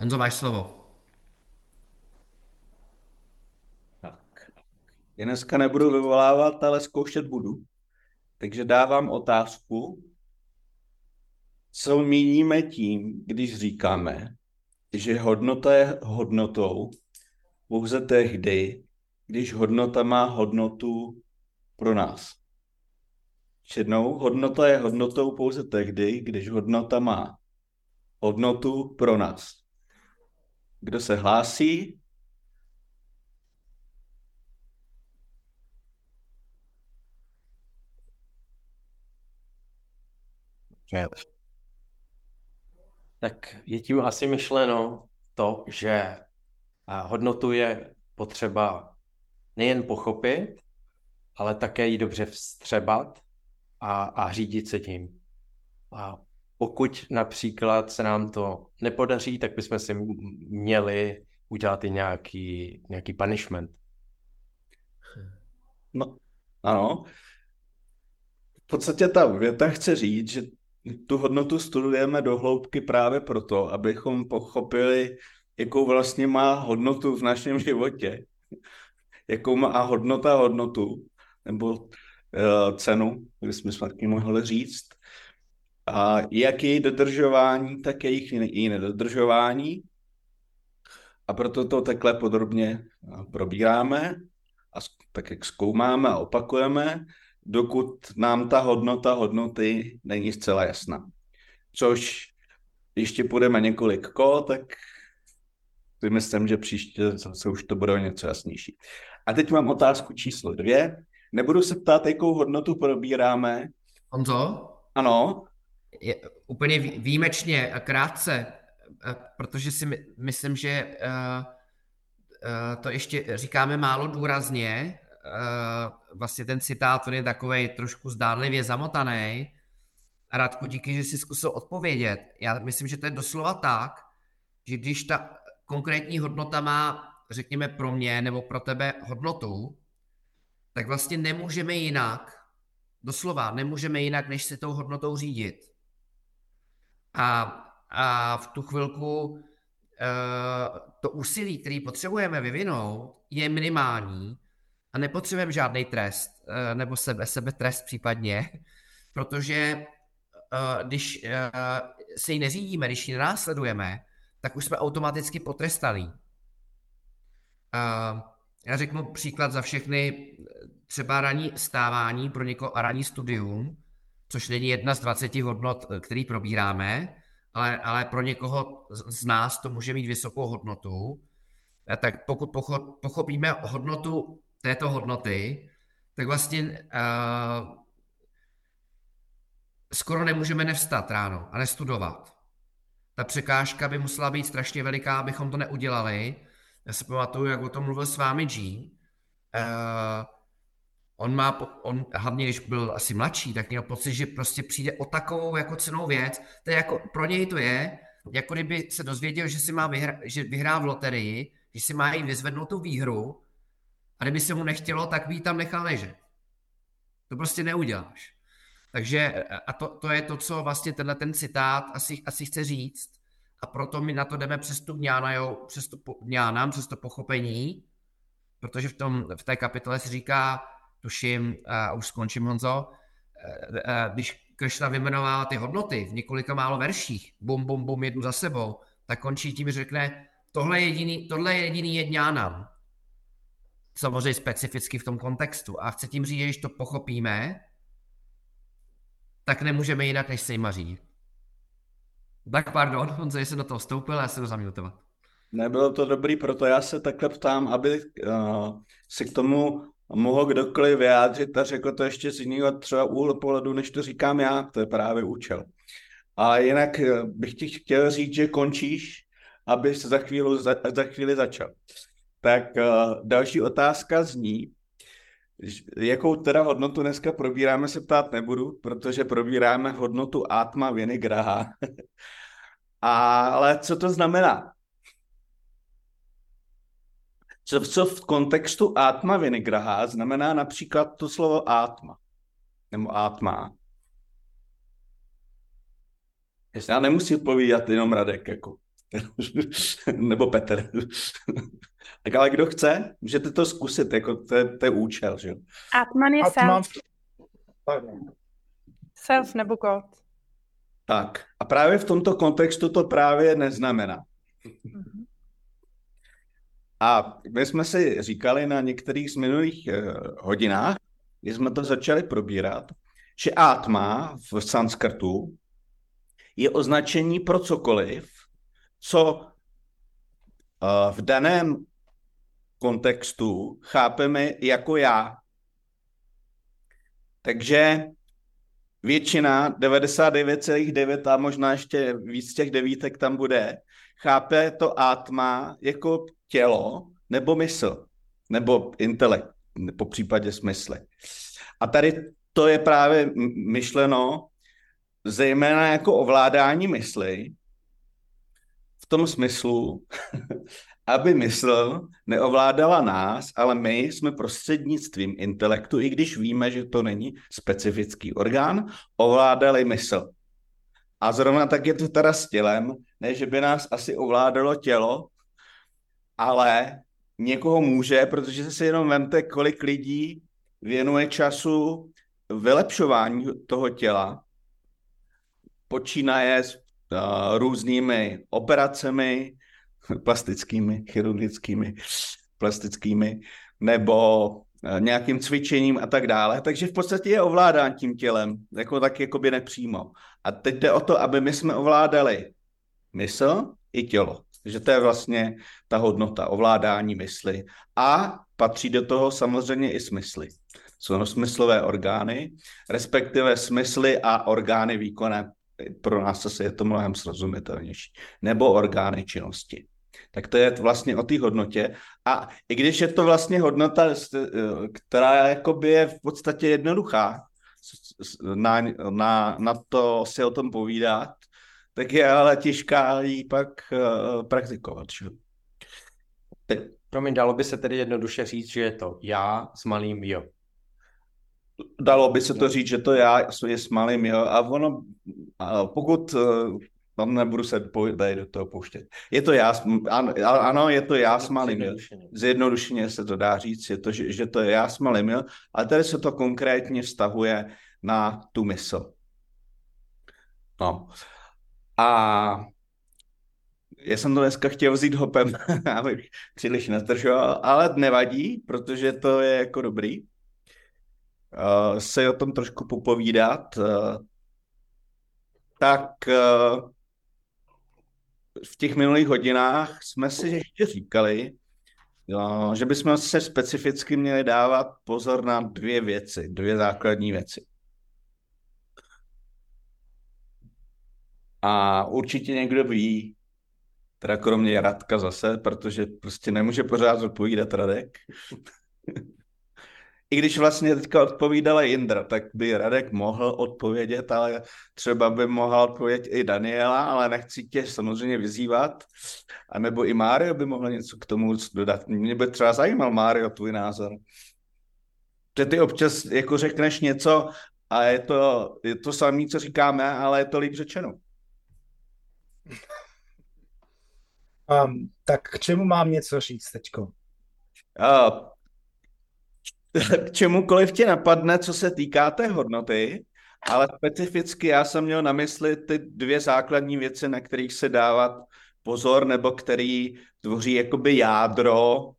Honzo, máš slovo. Tak. Já dneska nebudu vyvolávat, ale zkoušet budu. Takže dávám otázku, co míníme tím, když říkáme, že hodnota je hodnotou pouze tehdy, když hodnota má hodnotu pro nás. Čednou hodnota je hodnotou pouze tehdy, když hodnota má hodnotu pro nás. Kdo se hlásí? Tak je tím asi myšleno to, že hodnotu je potřeba nejen pochopit, ale také ji dobře vstřebat a, a řídit se tím. A pokud například se nám to nepodaří, tak bychom si měli udělat i nějaký, nějaký punishment. No, ano. V podstatě ta věta chce říct, že tu hodnotu studujeme do hloubky právě proto, abychom pochopili, jakou vlastně má hodnotu v našem životě. Jakou má hodnota hodnotu, nebo uh, cenu, kdybychom taky mohli říct. A jak její dodržování, tak jejich její nedodržování. A proto to takhle podrobně probíráme a tak jak zkoumáme a opakujeme, dokud nám ta hodnota hodnoty není zcela jasná. Což ještě půjdeme několik kol, tak si myslím, že příště se už to bude něco jasnější. A teď mám otázku číslo dvě. Nebudu se ptát, jakou hodnotu probíráme. Honzo? Ano? Je, úplně výjimečně a krátce, eh, protože si my, myslím, že uh, to ještě říkáme málo důrazně, vlastně ten citát, on je takový trošku zdánlivě zamotaný. Radku, díky, že jsi zkusil odpovědět. Já myslím, že to je doslova tak, že když ta konkrétní hodnota má, řekněme pro mě nebo pro tebe hodnotu, tak vlastně nemůžeme jinak, doslova nemůžeme jinak, než se tou hodnotou řídit. A, a v tu chvilku uh, to úsilí, který potřebujeme vyvinout, je minimální a nepotřebujeme žádný trest, uh, nebo sebe, sebe trest případně, protože uh, když se ji neřídíme, když ji nenásledujeme, tak už jsme automaticky potrestali. Uh, já řeknu příklad za všechny, třeba ranní stávání pro někoho a ranní studium, což není jedna z 20 hodnot, který probíráme, ale, ale pro někoho z nás to může mít vysokou hodnotu. Tak pokud pochopíme hodnotu této hodnoty, tak vlastně uh, skoro nemůžeme nevstat ráno a nestudovat. Ta překážka by musela být strašně veliká, abychom to neudělali. Já si pamatuju, jak o tom mluvil s vámi G. Uh, on má, on hlavně když byl asi mladší, tak měl pocit, že prostě přijde o takovou jako cenou věc. To je jako, pro něj to je, jako kdyby se dozvěděl, že si má vyhra, že vyhrá v loterii, že si má jít vyzvednout tu výhru a kdyby se mu nechtělo, tak by tam nechal ležet. To prostě neuděláš. Takže a to, to je to, co vlastně tenhle ten citát asi, asi chce říct. A proto my na to jdeme přes tu mňána, jo, přes to mňánam, přes to pochopení, protože v, tom, v té kapitole se říká, tuším, a už skončím Honzo, když Kršna vyjmenovává ty hodnoty v několika málo verších, bum, bum, bum, jednu za sebou, tak končí tím, že řekne, tohle je jediný, tohle je jediný jedňánam. Samozřejmě specificky v tom kontextu. A chce tím říct, že když to pochopíme, tak nemůžeme jinak, než se jima řídit. Tak pardon, Honzo, jsem do toho vstoupil já se to zamutovat. Nebylo to dobrý, proto já se takhle ptám, aby uh, si k tomu mohl kdokoliv vyjádřit a řekl to ještě z jiného třeba úhlu pohledu, než to říkám já, to je právě účel. A jinak eh, bych ti chtěl říct, že končíš, aby se za chvíli, za, za chvíli začal. Tak uh, další otázka zní, jakou teda hodnotu dneska probíráme, se ptát nebudu, protože probíráme hodnotu Atma Vinigraha. Ale co to znamená? Co, co v kontextu Atma Vinigraha znamená například to slovo Atma? Nebo Atma? Já nemusím povídat jenom Radek, jako. Nebo Petr. tak ale kdo chce, můžete to zkusit, jako to je, to je účel, že? Atman je Atman- self, self nebo God. Tak. A právě v tomto kontextu to právě neznamená. A my jsme si říkali na některých z minulých eh, hodinách, kdy jsme to začali probírat, že átma v sanskrtu je označení pro cokoliv, co eh, v daném kontextu chápeme jako já. Takže většina, 99,9 a možná ještě víc těch devítek tam bude, chápe to átma jako tělo nebo mysl, nebo intelekt, po případě smysly. A tady to je právě myšleno zejména jako ovládání mysli, v tom smyslu, aby mysl neovládala nás, ale my jsme prostřednictvím intelektu, i když víme, že to není specifický orgán, ovládali mysl. A zrovna tak je to teda s tělem, ne, že by nás asi ovládalo tělo, ale někoho může, protože si jenom vemte, kolik lidí věnuje času vylepšování toho těla, počínaje s uh, různými operacemi, plastickými, chirurgickými, plastickými, nebo uh, nějakým cvičením a tak dále. Takže v podstatě je ovládán tím tělem, jako tak jakoby nepřímo. A teď jde o to, aby my jsme ovládali mysl i tělo. Takže to je vlastně ta hodnota ovládání mysli. A patří do toho samozřejmě i smysly. Jsou smyslové orgány, respektive smysly a orgány výkonné. Pro nás zase je to mnohem srozumitelnější. Nebo orgány činnosti. Tak to je vlastně o té hodnotě. A i když je to vlastně hodnota, která je v podstatě jednoduchá, na, na, na to si o tom povídat, tak je ale těžká ji pak uh, praktikovat. Že? Teď, promiň, dalo by se tedy jednoduše říct, že je to já s malým jo. Dalo by se to říct, že to já je s malým jo. A ono, a pokud uh, tam nebudu se tady do toho pouštět. Je to já, ano, ano je to já s malým, jo. Zjednodušeně se to dá říct, je to, že, že to je já s malým, jo. Ale tady se to konkrétně vztahuje na tu mysl. No. A já jsem to dneska chtěl vzít hopem, abych příliš nezdržoval, ale nevadí, protože to je jako dobrý. Uh, se o tom trošku popovídat. Uh, tak uh, v těch minulých hodinách jsme si ještě říkali, uh, že bychom se specificky měli dávat pozor na dvě věci, dvě základní věci. A určitě někdo ví, teda kromě Radka zase, protože prostě nemůže pořád odpovídat Radek. I když vlastně teďka odpovídala Jindra, tak by Radek mohl odpovědět, ale třeba by mohl odpovědět i Daniela, ale nechci tě samozřejmě vyzývat. A nebo i Mário by mohl něco k tomu dodat. Mě by třeba zajímal, Mário, tvůj názor. Že ty občas jako řekneš něco a je to, je to samé, co říkáme, ale je to líp řečeno. Um, tak k čemu mám něco říct teďko? Uh, k čemukoliv tě napadne, co se týká té hodnoty, ale specificky já jsem měl na mysli ty dvě základní věci, na kterých se dávat pozor, nebo který tvoří jakoby jádro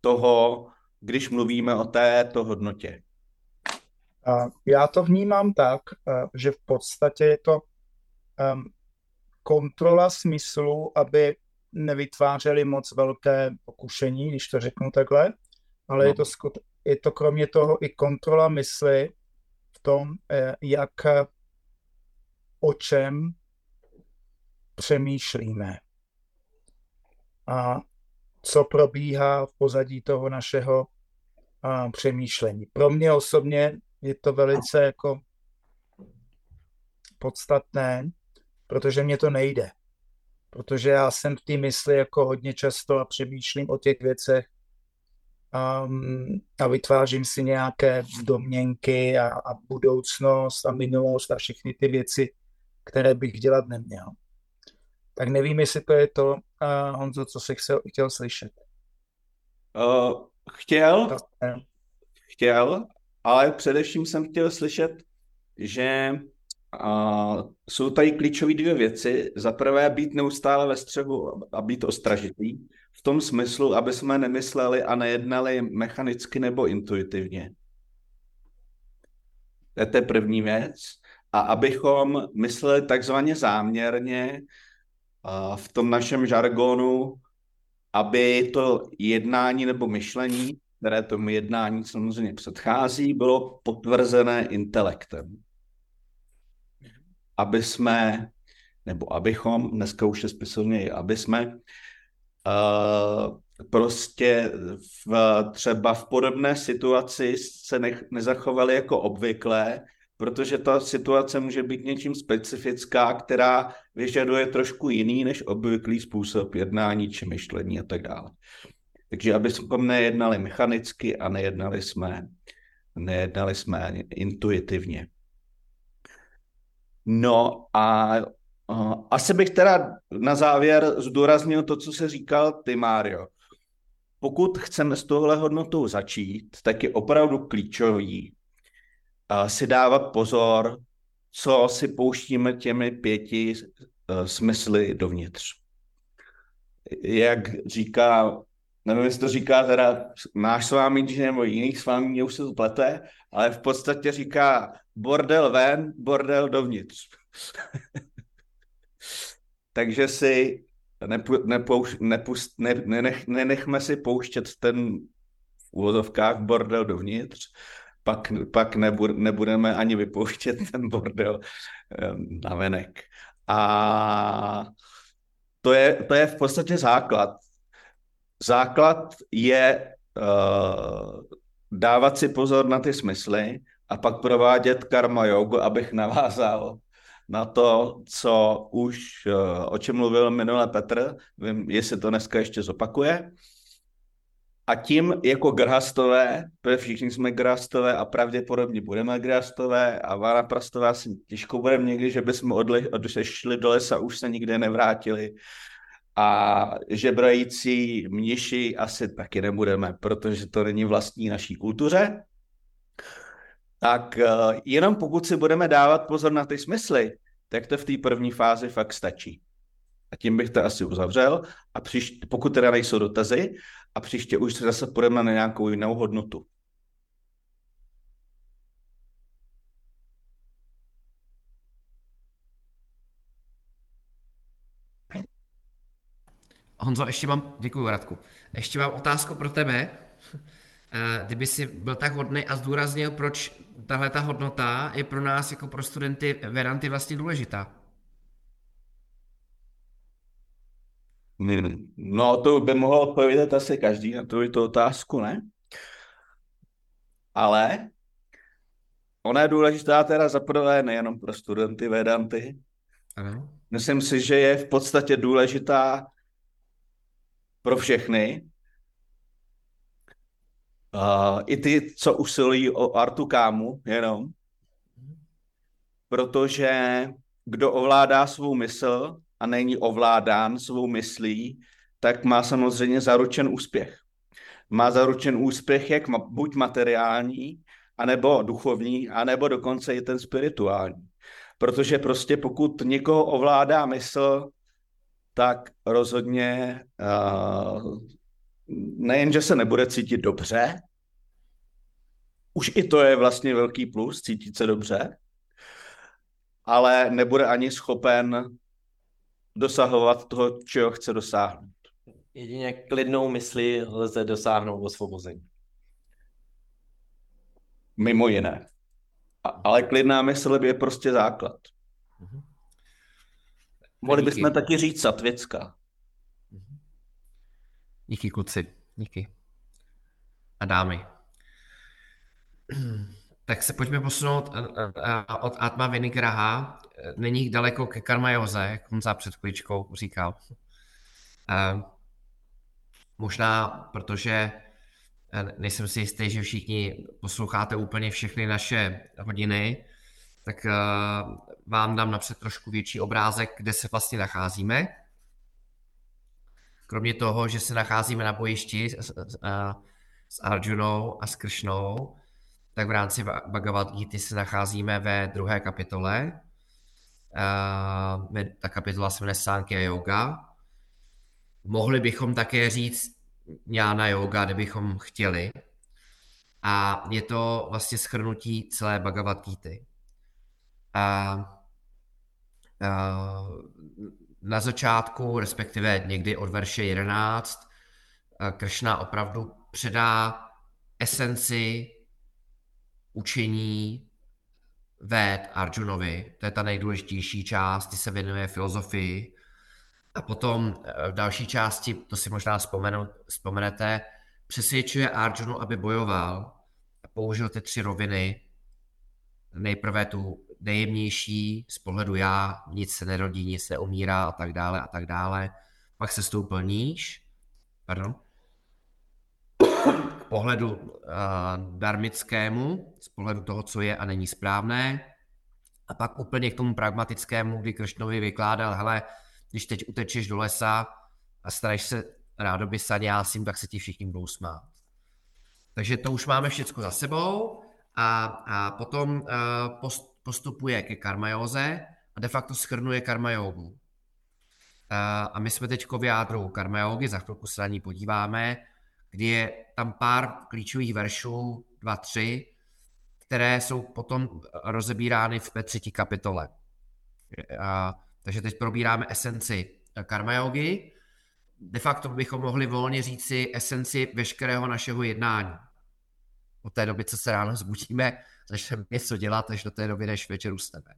toho, když mluvíme o této hodnotě. Uh, já to vnímám tak, uh, že v podstatě je to um, kontrola smyslu, aby nevytvářeli moc velké pokušení, když to řeknu takhle, ale no. je to skut- je to kromě toho i kontrola mysli v tom, eh, jak o čem přemýšlíme a co probíhá v pozadí toho našeho a, přemýšlení. Pro mě osobně je to velice jako podstatné, protože mě to nejde. Protože já jsem v té mysli jako hodně často a přemýšlím o těch věcech um, a vytvářím si nějaké domněnky a, a budoucnost a minulost a všechny ty věci, které bych dělat neměl. Tak nevím, jestli to je to, uh, Honzo, co jsi chtěl, chtěl slyšet. Uh, chtěl, chtěl, ale především jsem chtěl slyšet, že uh, jsou tady klíčové dvě věci. Za prvé být neustále ve střehu a být ostražitý. V tom smyslu, aby jsme nemysleli a nejednali mechanicky nebo intuitivně. To je první věc. A abychom mysleli takzvaně záměrně v tom našem žargonu, aby to jednání nebo myšlení, které tomu jednání samozřejmě předchází, bylo potvrzené intelektem. Aby jsme, nebo abychom, dneska už je spisovně, aby jsme uh, prostě v, třeba v podobné situaci se ne, nezachovali jako obvykle, protože ta situace může být něčím specifická, která vyžaduje trošku jiný než obvyklý způsob jednání či myšlení a tak dále. Takže aby jsme nejednali mechanicky a nejednali jsme, nejednali jsme intuitivně. No a uh, asi bych teda na závěr zdůraznil to, co se říkal ty, Mário. Pokud chceme s tohle hodnotou začít, tak je opravdu klíčový si dávat pozor, co si pouštíme těmi pěti uh, smysly dovnitř. Jak říká, nevím, jestli to říká teda náš svámí, nebo jiný svámí, už se to plete, ale v podstatě říká bordel ven, bordel dovnitř. Takže si nepu, nepouš, nepust, ne, nenech, nenechme si pouštět ten v úvozovkách bordel dovnitř, pak, pak nebudeme ani vypouštět ten bordel na venek. A to je, to je v podstatě základ. Základ je uh, dávat si pozor na ty smysly a pak provádět karma jogu, abych navázal na to, co už, uh, o čem mluvil minule Petr, vím, jestli to dneska ještě zopakuje. A tím jako grhastové, protože všichni jsme grhastové a pravděpodobně budeme grhastové a vánaprastové asi těžko budeme někdy, že bychom odli, odešli do lesa, už se nikde nevrátili. A žebrající mniši asi taky nebudeme, protože to není vlastní naší kultuře. Tak uh, jenom pokud si budeme dávat pozor na ty smysly, tak to v té první fázi fakt stačí. A tím bych to asi uzavřel. A příště, pokud teda nejsou dotazy, a příště už se zase půjdeme na nějakou jinou hodnotu. Honzo, ještě mám, děkuji Radku, ještě mám otázku pro tebe. Eh, kdyby si byl tak hodný a zdůraznil, proč tahle ta hodnota je pro nás jako pro studenty Veranty vlastně důležitá. No, to by mohl odpovědět asi každý na tu, tu otázku, ne? Ale ona je důležitá teda za prvé nejenom pro studenty Vedanty. Ano. Myslím si, že je v podstatě důležitá pro všechny. Uh, I ty, co usilují o artu kámu, jenom. Protože kdo ovládá svou mysl, a není ovládán svou myslí, tak má samozřejmě zaručen úspěch. Má zaručen úspěch jak ma, buď materiální, anebo duchovní, anebo dokonce i ten spirituální. Protože prostě pokud někoho ovládá mysl, tak rozhodně uh, nejen, že se nebude cítit dobře, už i to je vlastně velký plus, cítit se dobře, ale nebude ani schopen dosahovat toho, čeho chce dosáhnout. Jedině klidnou myslí lze dosáhnout osvobození. mimo jiné. A, ale klidná mysl je prostě základ. Mhm. Mohli Díky. bychom taky říct satvěcká. Díky kluci, díky. A dámy. Tak se pojďme posunout eh, eh, od Atma Vinigraha. Není daleko ke Karmajoze, jak Honza před chvíličkou říkal. Eh, Možná, protože eh, nejsem si jistý, že všichni posloucháte úplně všechny naše hodiny, tak eh, vám dám napřed trošku větší obrázek, kde se vlastně nacházíme. Kromě toho, že se nacházíme na bojišti s, s Arjunou a s Kršnou, tak v rámci Va- Bhagavad Gita se nacházíme ve druhé kapitole. Me- Ta kapitola se jmenuje Sankhya Yoga. Mohli bychom také říct Jnana Yoga, kdybychom chtěli. A je to vlastně schrnutí celé Bhagavad Gita. A, a na začátku, respektive někdy od verše 11, a Kršna opravdu předá esenci učení Véd Arjunovi. To je ta nejdůležitější část, ty se věnuje filozofii. A potom eh, v další části, to si možná vzpomenu, vzpomenete, přesvědčuje Arjunu, aby bojoval a použil ty tři roviny. Nejprve tu nejjemnější z pohledu já, nic se nerodí, nic neumírá a tak dále a tak dále. Pak se stoupil níž, pardon, k pohledu uh, darmickému, z pohledu toho, co je a není správné. A pak úplně k tomu pragmatickému, kdy Kršnovi vykládal, hele, když teď utečeš do lesa a staneš se rádoby saňásím, tak se ti všichni budou smát. Takže to už máme všechno za sebou a, a potom uh, post, postupuje ke karmajóze a de facto schrnuje karmajógu. Uh, a my jsme teď v jádru karmajógy, za chvilku se na ní podíváme, kdy je tam pár klíčových veršů, dva, tři, které jsou potom rozebírány v třetí kapitole. A, takže teď probíráme esenci karma yogi. De facto bychom mohli volně říci esenci veškerého našeho jednání. Od té doby, co se ráno zbudíme, začneme něco dělat, až do té doby, než večer usneme.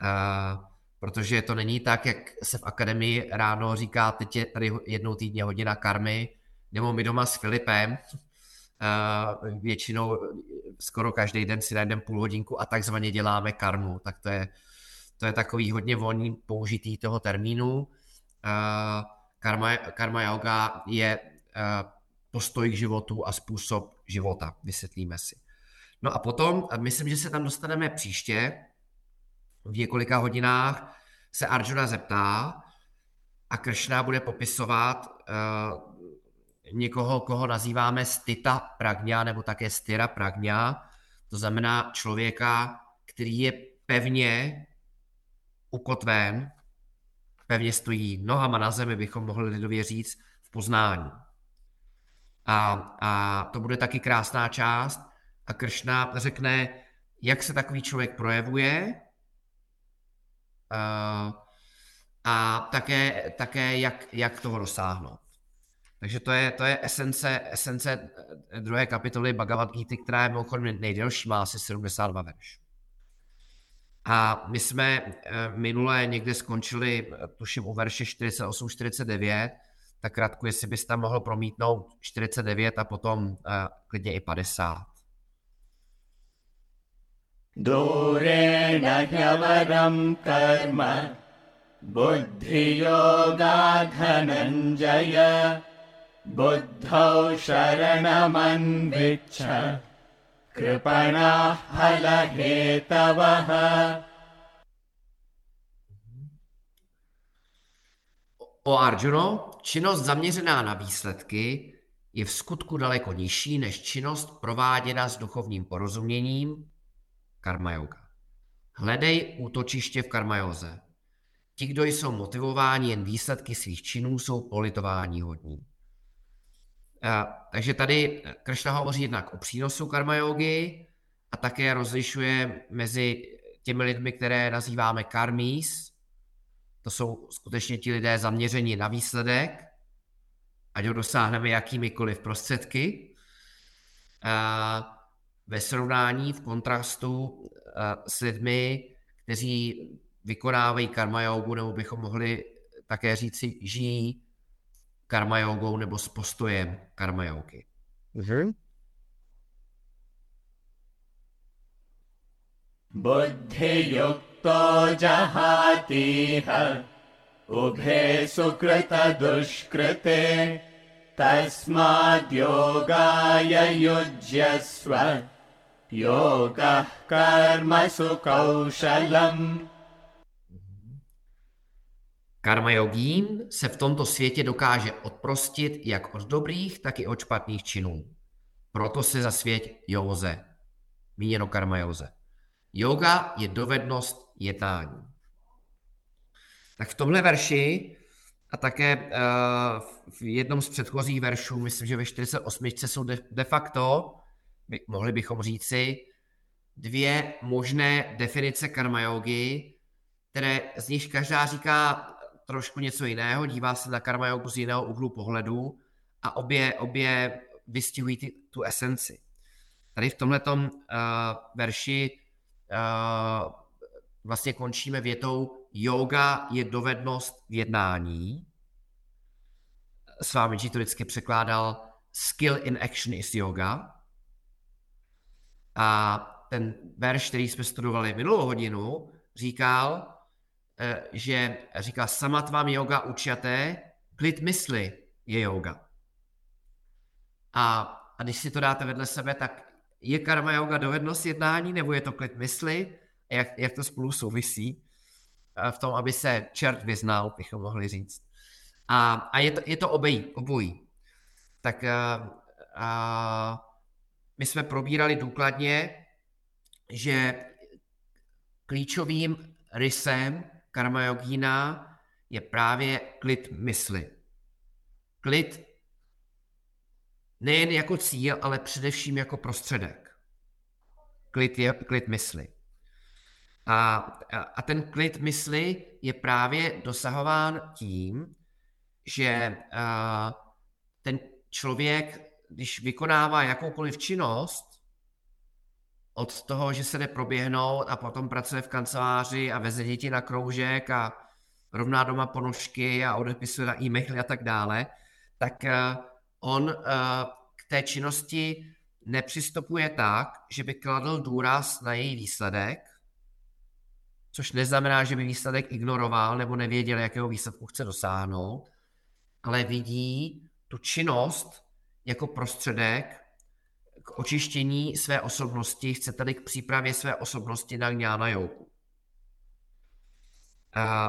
A, protože to není tak, jak se v akademii ráno říká, teď je tady jednou týdně hodina karmy, nebo my doma s Filipem, uh, většinou skoro každý den si najdeme půl hodinku a takzvaně děláme karmu, tak to je, to je takový hodně volný použitý toho termínu. Uh, karma, karma yoga je uh, postoj k životu a způsob života, vysvětlíme si. No a potom, myslím, že se tam dostaneme příště, v několika hodinách se Arjuna zeptá a Kršna bude popisovat uh, někoho, koho nazýváme stita pragňa nebo také styra pragňa, to znamená člověka, který je pevně ukotven, pevně stojí nohama na zemi, bychom mohli lidově říct, v poznání. A, a to bude taky krásná část a Kršna řekne, jak se takový člověk projevuje a, a také, také jak, jak toho dosáhnout. Takže to je, to je esence, esence druhé kapitoly Bhagavad Gita, která je mimochodem nejdelší, má asi 72 verš. A my jsme minule někde skončili, tuším u verše 48-49, tak krátku, jestli bys tam mohl promítnout 49 a potom klidně i 50. दूरेण ह्यवरं कर्म बुद्धियोगाधनञ्जय बुद्धौ शरणमन्विच्छ कृपणाः फलहेतवः O Arjuno, činnost zaměřená na výsledky je v skutku daleko nižší než činnost prováděna s duchovním porozuměním karma yoga. Hledej útočiště v karmajoze. Ti, kdo jsou motivováni jen výsledky svých činů, jsou politování hodní. A, takže tady Kršna hovoří jednak o přínosu karma a také rozlišuje mezi těmi lidmi, které nazýváme karmís, to jsou skutečně ti lidé zaměření na výsledek, ať ho dosáhneme jakýmikoliv prostředky, a ve srovnání v kontrastu s lidmi, kteří vykonávají karma jogu, nebo bychom mohli také říci, žijí karma jogou nebo s postojem karma jogy. Mm-hmm. बुद्धियुक्तो जहातीह उभे सुकृतदुष्कृते तस्माद्योगाय युज्यस्व योगः कर्मसु कौशलम् Karma jogín se v tomto světě dokáže odprostit jak od dobrých, tak i od špatných činů. Proto se za svět józe, míněno karma józe. Yoga je dovednost jednání. Tak v tomhle verši a také uh, v jednom z předchozích veršů, myslím, že ve 48. jsou de, de facto, by, mohli bychom říci, dvě možné definice karma yogi, které z nich každá říká trošku něco jiného, dívá se na karma yogu z jiného úhlu pohledu a obě, obě vystihují ty, tu esenci. Tady v tomhle uh, verši uh, vlastně končíme větou yoga je dovednost v jednání. S vámi to vždycky překládal skill in action is yoga. A ten verš, který jsme studovali minulou hodinu, říkal, Eh, že říká samatvám yoga učaté, klid mysli je yoga. A, a když si to dáte vedle sebe, tak je karma yoga dovednost jednání, nebo je to klid mysli? Jak, jak to spolu souvisí? Eh, v tom, aby se čert vyznal, bychom mohli říct. A, a je, to, je to obojí, obojí. Tak a, eh, a, my jsme probírali důkladně, že klíčovým rysem karma yogína je právě klid mysli. Klid nejen jako cíl, ale především jako prostředek. Klid je klid mysli. A, a ten klid mysli je právě dosahován tím, že a, ten člověk, když vykonává jakoukoliv činnost, od toho, že se jde proběhnout a potom pracuje v kanceláři a veze děti na kroužek a rovná doma ponožky a odepisuje na e-maily a tak dále, tak eh, on eh, k té činnosti nepřistupuje tak, že by kladl důraz na její výsledek, což neznamená, že by výsledek ignoroval nebo nevěděl, jakého výsledku chce dosáhnout, ale vidí tu činnost jako prostředek, k očištění své osobnosti, chce tedy k přípravě své osobnosti na ňána jogu.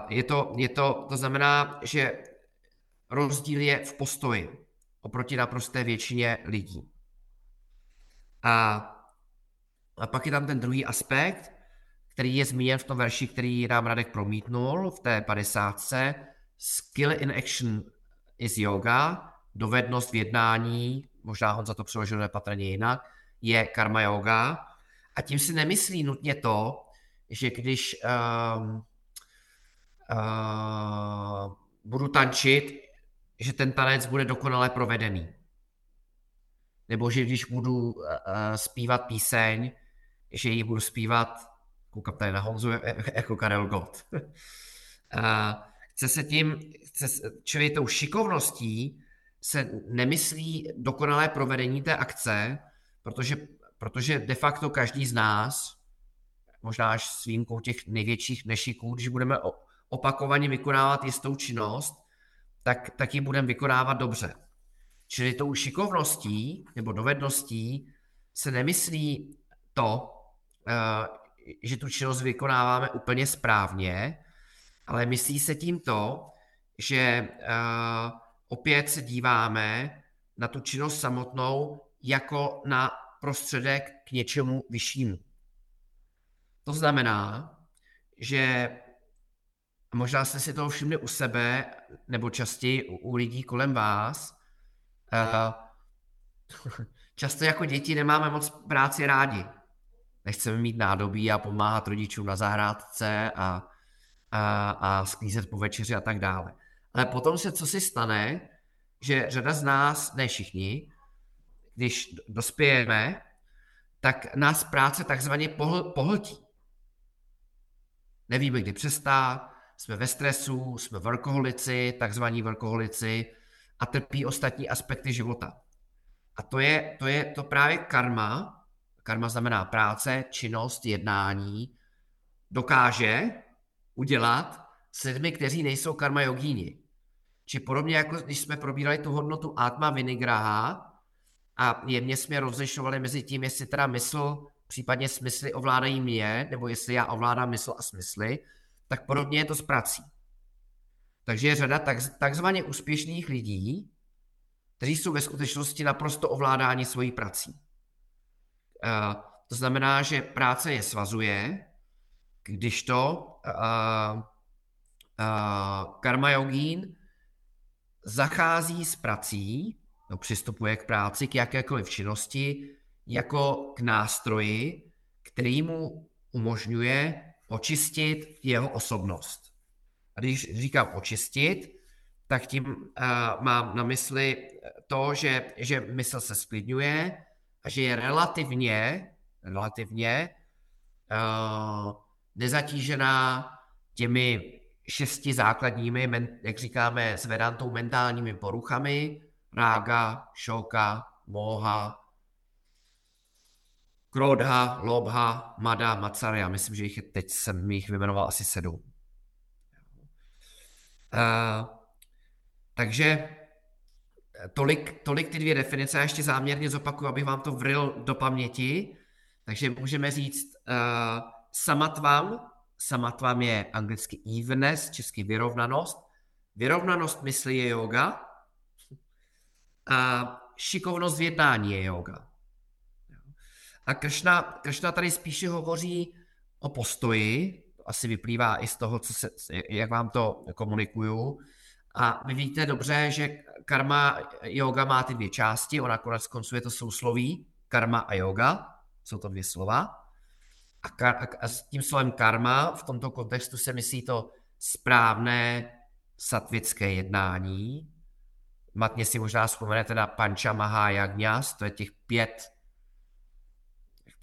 Je to, je to, to znamená, že rozdíl je v postoji oproti naprosté většině lidí. A, a pak je tam ten druhý aspekt, který je zmíněn v tom verši, který nám Radek promítnul v té 50. Skill in action is yoga, dovednost v jednání možná Honza to přeložil nepatrně jinak, je karma yoga. A tím si nemyslí nutně to, že když um, uh, budu tančit, že ten tanec bude dokonale provedený. Nebo že když budu uh, zpívat píseň, že ji budu zpívat, koukám tady na Honzu, jako Karel Gott. uh, chce se tím, chce, čili tou šikovností se nemyslí dokonalé provedení té akce, protože, protože de facto každý z nás, možná až s výjimkou těch největších nešiků, když budeme opakovaně vykonávat jistou činnost, tak, tak ji budeme vykonávat dobře. Čili tou šikovností nebo dovedností se nemyslí to, eh, že tu činnost vykonáváme úplně správně, ale myslí se tím to, že eh, opět se díváme na tu činnost samotnou jako na prostředek k něčemu vyššímu. To znamená, že možná jste si toho všimli u sebe, nebo častěji u, u lidí kolem vás, uh, často jako děti nemáme moc práci rádi. Nechceme mít nádobí a pomáhat rodičům na zahrádce a, a, a sklízet po večeři a tak dále. Ale potom se co si stane, že řada z nás, ne všichni, když dospějeme, tak nás práce takzvaně pohl, pohltí. Nevíme, kdy přestát, jsme ve stresu, jsme workoholici, takzvaní workoholici a trpí ostatní aspekty života. A to je, to je to právě karma, karma znamená práce, činnost, jednání, dokáže udělat s lidmi, kteří nejsou karma jogíni. Či podobně jako když jsme probírali tu hodnotu Atma Vinigraha a jemně jsme rozlišovali mezi tím, jestli teda mysl, případně smysly ovládají mě, nebo jestli já ovládám mysl a smysly, tak podobně je to s prací. Takže je řada tak, takzvaně úspěšných lidí, kteří jsou ve skutečnosti naprosto ovládáni svojí prací. Uh, to znamená, že práce je svazuje, když to uh, uh, karma yogín zachází s prací, no, přistupuje k práci, k jakékoliv činnosti, jako k nástroji, který mu umožňuje očistit jeho osobnost. A když říkám očistit, tak tím uh, mám na mysli to, že, že mysl se sklidňuje a že je relativně, relativně uh, nezatížená těmi šesti základními, jak říkáme s Vedantou, mentálními poruchami, rága, šoka, moha, krodha, lobha, mada, macarya. Myslím, že jich teď jsem jich vyjmenoval asi sedm. Uh, takže tolik, tolik ty dvě definice, já ještě záměrně zopakuju, abych vám to vril do paměti. Takže můžeme říct uh, samatvam, samatvam je anglicky evenness, česky vyrovnanost. Vyrovnanost mysli je yoga a šikovnost v jednání je yoga. A Kršna, Kršna tady spíše hovoří o postoji, to asi vyplývá i z toho, co se, jak vám to komunikuju. A vy víte dobře, že karma yoga má ty dvě části, ona konec konců je to sousloví, karma a yoga, jsou to dvě slova. A, kar, a s tím slovem karma v tomto kontextu se myslí to správné satvické jednání. Matně si možná vzpomenete na Pancha Mahayagnas, to je těch pět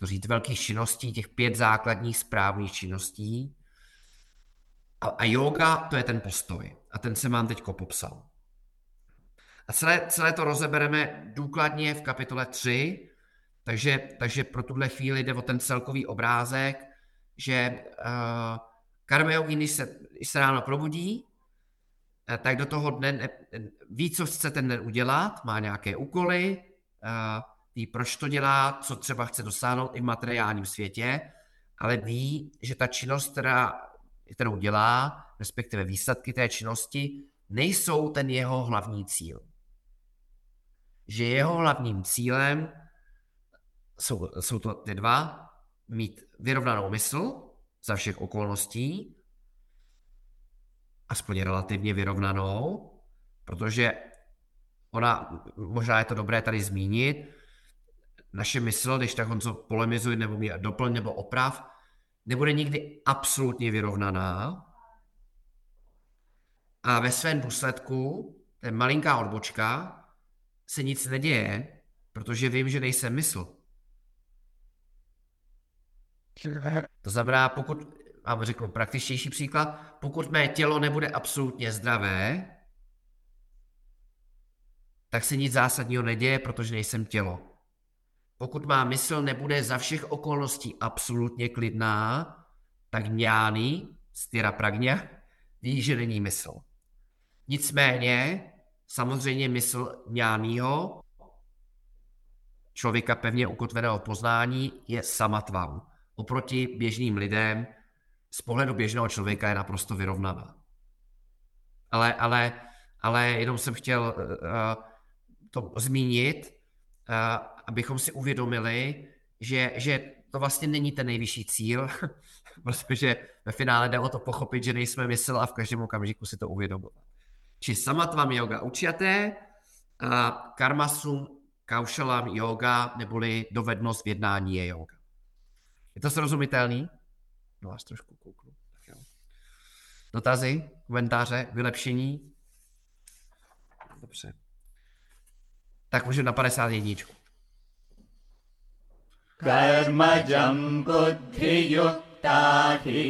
to říct, velkých činností, těch pět základních správných činností. A, a yoga, to je ten postoj. A ten se mám teď popsal. A celé, celé to rozebereme důkladně v kapitole 3, takže, takže pro tuhle chvíli jde o ten celkový obrázek, že uh, karma yogi, když se, když se ráno probudí, uh, tak do toho dne ne, ví, co chce ten den udělat, má nějaké úkoly, uh, ví, proč to dělá, co třeba chce dosáhnout i v materiálním světě, ale ví, že ta činnost, která, kterou dělá, respektive výsledky té činnosti, nejsou ten jeho hlavní cíl. Že jeho hlavním cílem jsou, jsou to ty dva, mít vyrovnanou mysl za všech okolností, aspoň relativně vyrovnanou, protože ona, možná je to dobré tady zmínit, naše mysl, když tak Honzo polemizuj nebo mě doplň nebo oprav, nebude nikdy absolutně vyrovnaná. A ve svém důsledku, ten malinká odbočka, se nic neděje, protože vím, že nejsem mysl. To znamená, pokud, vám řeknu praktičtější příklad, pokud mé tělo nebude absolutně zdravé, tak se nic zásadního neděje, protože nejsem tělo. Pokud má mysl nebude za všech okolností absolutně klidná, tak ňány, styra pragně, ví, že není mysl. Nicméně, samozřejmě mysl ňánýho, člověka pevně ukotveného poznání, je samatvam. Oproti běžným lidem z pohledu běžného člověka je naprosto vyrovnaná. Ale, ale, ale jenom jsem chtěl uh, to zmínit, uh, abychom si uvědomili, že, že to vlastně není ten nejvyšší cíl, protože ve finále jde o to pochopit, že nejsme mysl a v každém okamžiku si to uvědomovat. Či samatvam yoga učiaté, a karmasum kaušalam yoga, neboli dovednost v jednání je yoga. Je to srozumitelný? No až trošku kouknu. Tak jo. Dotazy, komentáře, vylepšení? Dobře. Tak můžeme na 51. कर्मजम् बुद्धियुक्ता हि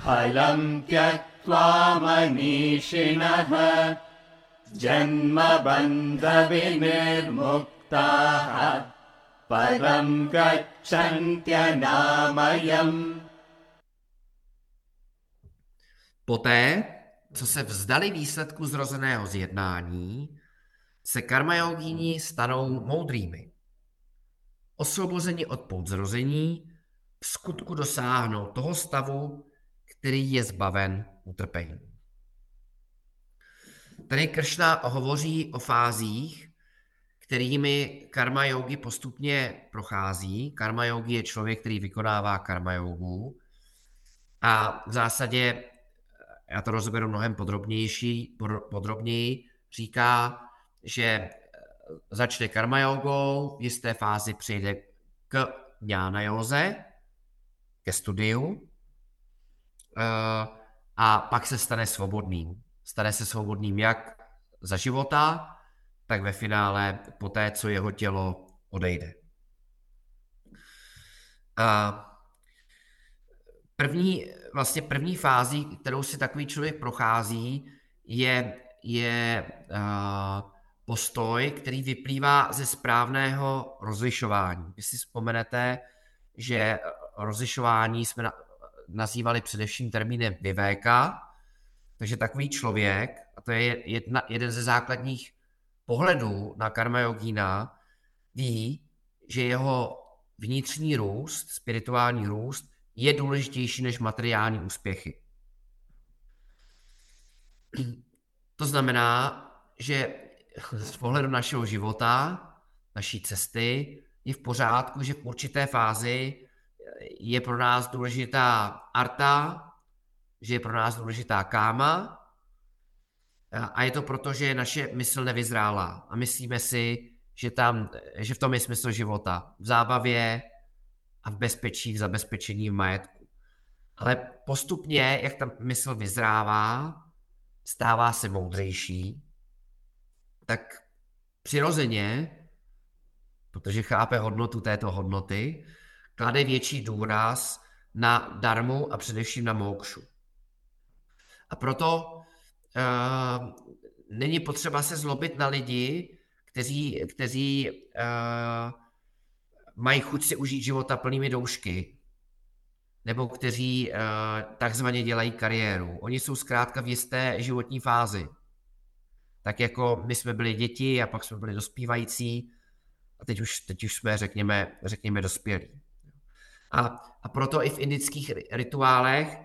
फलम् त्यक्त्वा मनीषिणः जन्मबन्धविनिर्मुक्ताः परम् गच्छन्त्यनामयम् Poté, co se vzdali výsledku zrozeného zjednání, se karmajogíni stanou moudrými. Osvobozeni od pout zrození, v skutku dosáhnou toho stavu, který je zbaven utrpení. Tady Kršna hovoří o fázích, kterými karma yogi postupně prochází. Karma yogi je člověk, který vykonává karma jogu. A v zásadě, já to rozeberu mnohem podrobnější, podrobněji, říká, že začne karma jogou, v jisté fázi přejde k jnana józe, ke studiu eh, a pak se stane svobodným. Stane se svobodným jak za života, tak ve finále po té, co jeho tělo odejde. A první, vlastně první fází, kterou si takový člověk prochází, je, je uh, postoj, který vyplývá ze správného rozlišování. Vy si vzpomenete, že rozlišování jsme nazývali především termínem vyvéka, takže takový člověk, a to je jedna, jeden ze základních pohledů na karma yogína, ví, že jeho vnitřní růst, spirituální růst, je důležitější než materiální úspěchy. To znamená, že z pohledu našeho života, naší cesty, je v pořádku, že v určité fázi je pro nás důležitá arta, že je pro nás důležitá káma a je to proto, že naše mysl nevyzrála a myslíme si, že, tam, že v tom je smysl života. V zábavě a v bezpečí, v zabezpečení v majetku. Ale postupně, jak ta mysl vyzrává, stává se moudřejší, tak přirozeně, protože chápe hodnotu této hodnoty, klade větší důraz na darmu a především na mokšu. A proto uh, není potřeba se zlobit na lidi, kteří, kteří uh, mají chuť si užít života plnými doušky, nebo kteří uh, takzvaně dělají kariéru. Oni jsou zkrátka v jisté životní fázi. Tak jako my jsme byli děti a pak jsme byli dospívající a teď už, teď už jsme, řekněme, řekněme dospělí. A, a proto i v indických rituálech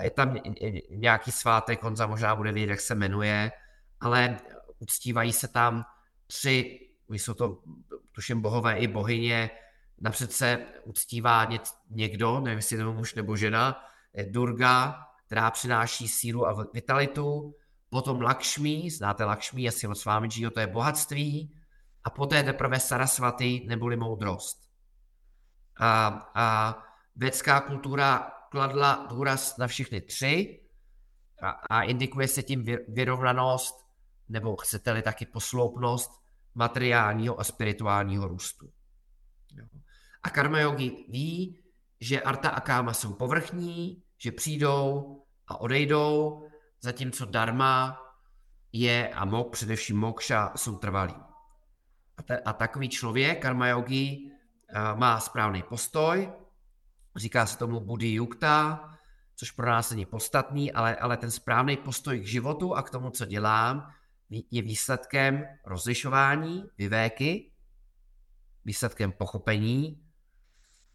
je tam nějaký svátek, Honza možná bude vědět, jak se jmenuje, ale uctívají se tam tři, jsou to tuším bohové i bohyně, napřed se uctívá někdo, nevím jestli to muž nebo žena, Durga, která přináší sílu a vitalitu, potom Lakšmi, znáte Lakšmi, asi od Svámidžího, to je bohatství, a poté teprve Sarasvaty neboli moudrost. A, a vědská kultura kladla důraz na všechny tři a, a indikuje se tím vyrovnanost, nebo chcete-li taky posloupnost materiálního a spirituálního růstu. A karma yogi ví, že arta a káma jsou povrchní, že přijdou a odejdou, zatímco dharma je a mok, především mokša, jsou trvalí. A, a takový člověk, karma yogi, má správný postoj, Říká se tomu buddhi yukta, což pro nás není podstatný, ale, ale ten správný postoj k životu a k tomu, co dělám, je výsledkem rozlišování, vyvéky, výsledkem pochopení,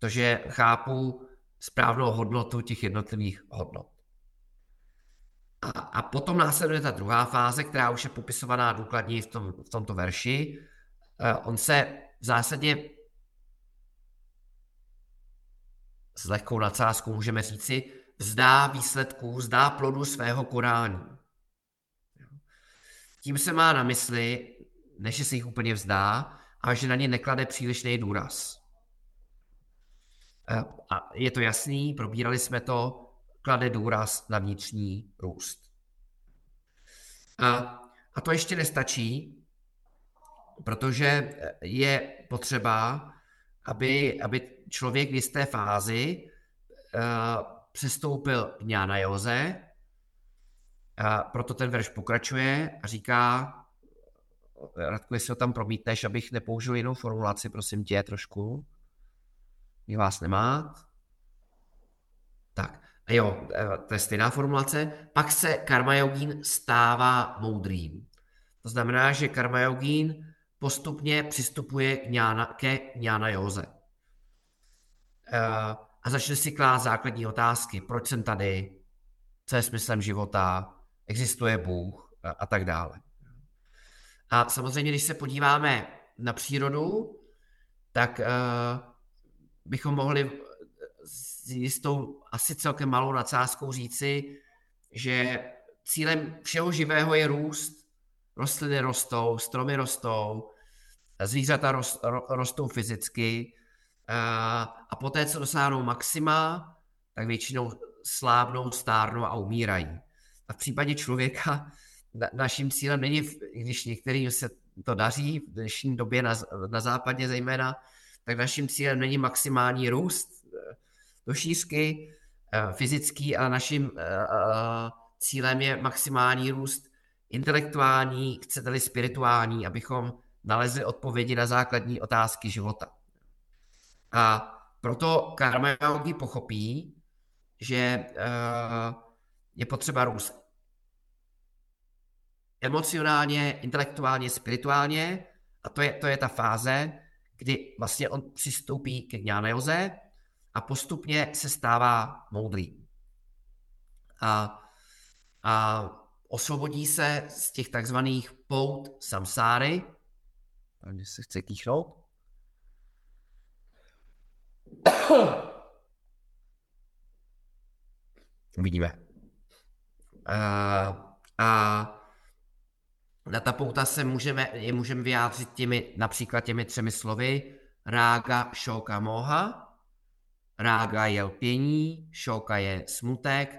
že chápu správnou hodnotu těch jednotlivých hodnot. A, a potom následuje ta druhá fáze, která už je popisovaná důkladněji v, tom, v tomto verši. Uh, on se v zásadě s lehkou nadsázkou můžeme říci, vzdá výsledků, vzdá plodu svého konání. Tím se má na mysli, než se jich úplně vzdá, a že na ně neklade přílišný důraz. A je to jasný, probírali jsme to, klade důraz na vnitřní růst. A, a to ještě nestačí, protože je potřeba, aby, aby člověk v jisté fázi uh, přestoupil k Jnana Joze, a proto ten verš pokračuje a říká, Radku, jestli ho tam promítneš, abych nepoužil jinou formulaci, prosím tě, trošku. Je vás nemá. Tak, a jo, eh, to je stejná formulace. Pak se karma yogín stává moudrým. To znamená, že karma yogín postupně přistupuje k ňána, ke ňána józe. Eh, a začne si klást základní otázky. Proč jsem tady? Co je smyslem života? Existuje Bůh? A, a tak dále. A samozřejmě, když se podíváme na přírodu, tak uh, bychom mohli s jistou, asi celkem malou nadsázkou říci, že cílem všeho živého je růst. Rostliny rostou, stromy rostou, zvířata rostou fyzicky a poté, co dosáhnou maxima, tak většinou slábnou, stárnou a umírají. A v případě člověka naším cílem není, když některým se to daří, v dnešní době na, na západě zejména, tak naším cílem není maximální růst do šířky eh, fyzický, ale naším eh, eh, cílem je maximální růst intelektuální, chcete-li spirituální, abychom nalezli odpovědi na základní otázky života. A proto karma yogi pochopí, že je potřeba růst emocionálně, intelektuálně, spirituálně. A to je, to je ta fáze, kdy vlastně on přistoupí ke Joze a postupně se stává moudrý. A, a osvobodí se z těch takzvaných pout samsáry, tady se chce kýchnout, Uvidíme. A, a na ta pouta se můžeme, je můžeme vyjádřit těmi, například těmi třemi slovy. Rága, šoka, moha. Rága je lpění, šoka je smutek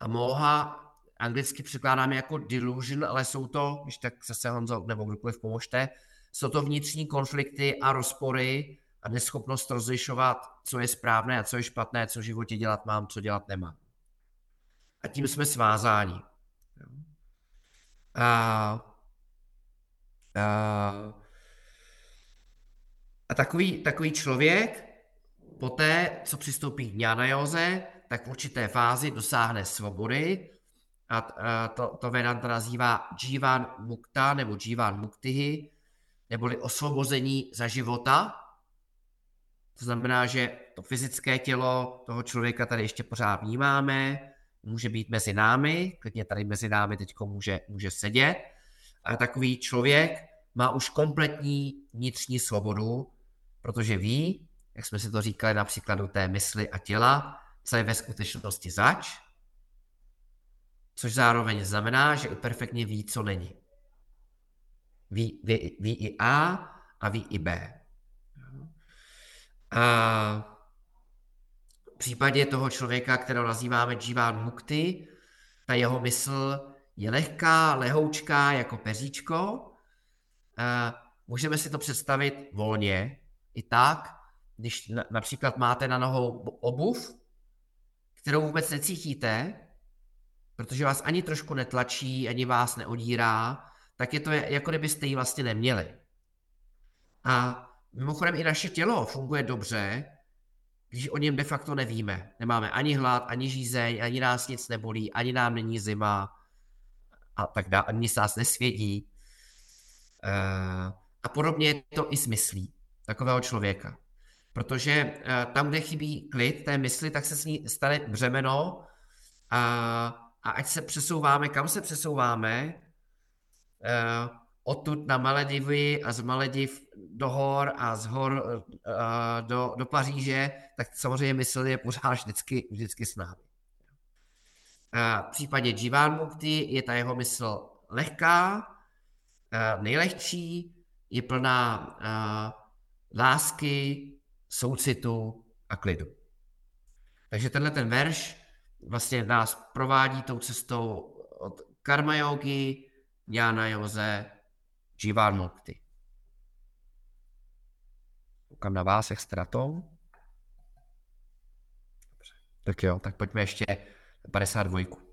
a moha anglicky překládáme jako delusion, ale jsou to, když tak zase Honzo nebo kdokoliv pomožte, jsou to vnitřní konflikty a rozpory a neschopnost rozlišovat, co je správné a co je špatné, co v životě dělat mám, co dělat nemám. A tím jsme svázáni. A a takový, takový člověk, poté, co přistoupí k Józe, tak v určité fázi dosáhne svobody a to, to Vedanta nazývá Jivan Mukta nebo Jivan Muktihi, neboli osvobození za života. To znamená, že to fyzické tělo toho člověka tady ještě pořád vnímáme, může být mezi námi, klidně tady mezi námi teď může, může sedět, a takový člověk má už kompletní vnitřní svobodu, protože ví, jak jsme si to říkali na příkladu té mysli a těla, co je ve skutečnosti zač, což zároveň znamená, že i perfektně ví, co není. Ví, ví, ví i A a ví i B. A v případě toho člověka, kterého nazýváme Jivan Mukti, ta jeho mysl je lehká, lehoučká jako peříčko. Můžeme si to představit volně i tak, když například máte na nohou obuv, kterou vůbec necítíte, protože vás ani trošku netlačí, ani vás neodírá, tak je to jako kdybyste ji vlastně neměli. A mimochodem i naše tělo funguje dobře, když o něm de facto nevíme. Nemáme ani hlad, ani žízeň, ani nás nic nebolí, ani nám není zima, a tak dále, ani se nás nesvědí. Eh, a podobně je to i s myslí takového člověka. Protože eh, tam, kde chybí klid té mysli, tak se s ní stane břemeno a, a ať se přesouváme, kam se přesouváme, eh, odtud na Maledivy a z Malediv do hor a z hor do, do Paříže, tak samozřejmě mysl je pořád vždycky, vždycky s námi. V případě Jivan Mukti je ta jeho mysl lehká, nejlehčí, je plná lásky, soucitu a klidu. Takže tenhle ten verš vlastně nás provádí tou cestou od karma yogi, jnana joze, jivan mukti. Koukám na vás, jak jste na tom. Dobře. Tak jo, tak pojďme ještě 52.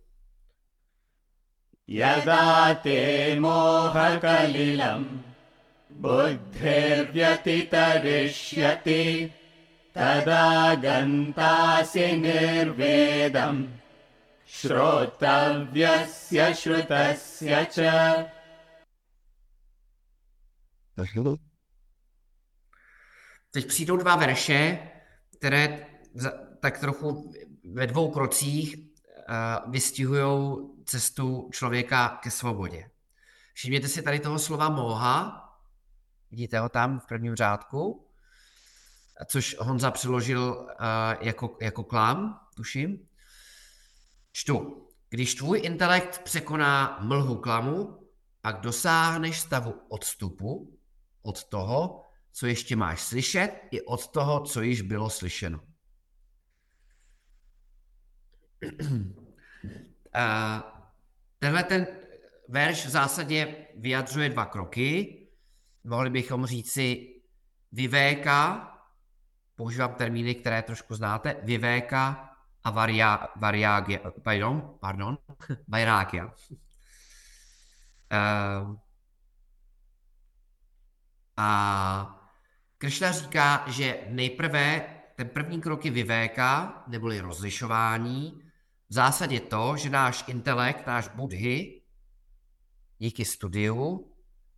यदा ते मोहकलिलं बुद्धिर्व्यतितरिष्यति तदा गन्तासि निर्वेदं श्रोतव्यस्य श्रुतस्य च Teď přijdou dva verše, které tak trochu ve dvou krocích uh, vystihují cestu člověka ke svobodě. Všimněte si tady toho slova moha, vidíte ho tam v prvním řádku, což Honza přeložil uh, jako, jako klam, tuším. Čtu. Když tvůj intelekt překoná mlhu klamu, pak dosáhneš stavu odstupu od toho, co ještě máš slyšet, i od toho, co již bylo slyšeno. A tenhle ten verš v zásadě vyjadřuje dva kroky. Mohli bychom říci vyvéka, používám termíny, které trošku znáte, vyvéka a varia, variagia, pardon, pardon, vairágia. Uh, a Kršna říká, že nejprve ten první krok je vyvéka, neboli rozlišování, v zásadě to, že náš intelekt, náš budhy, díky studiu,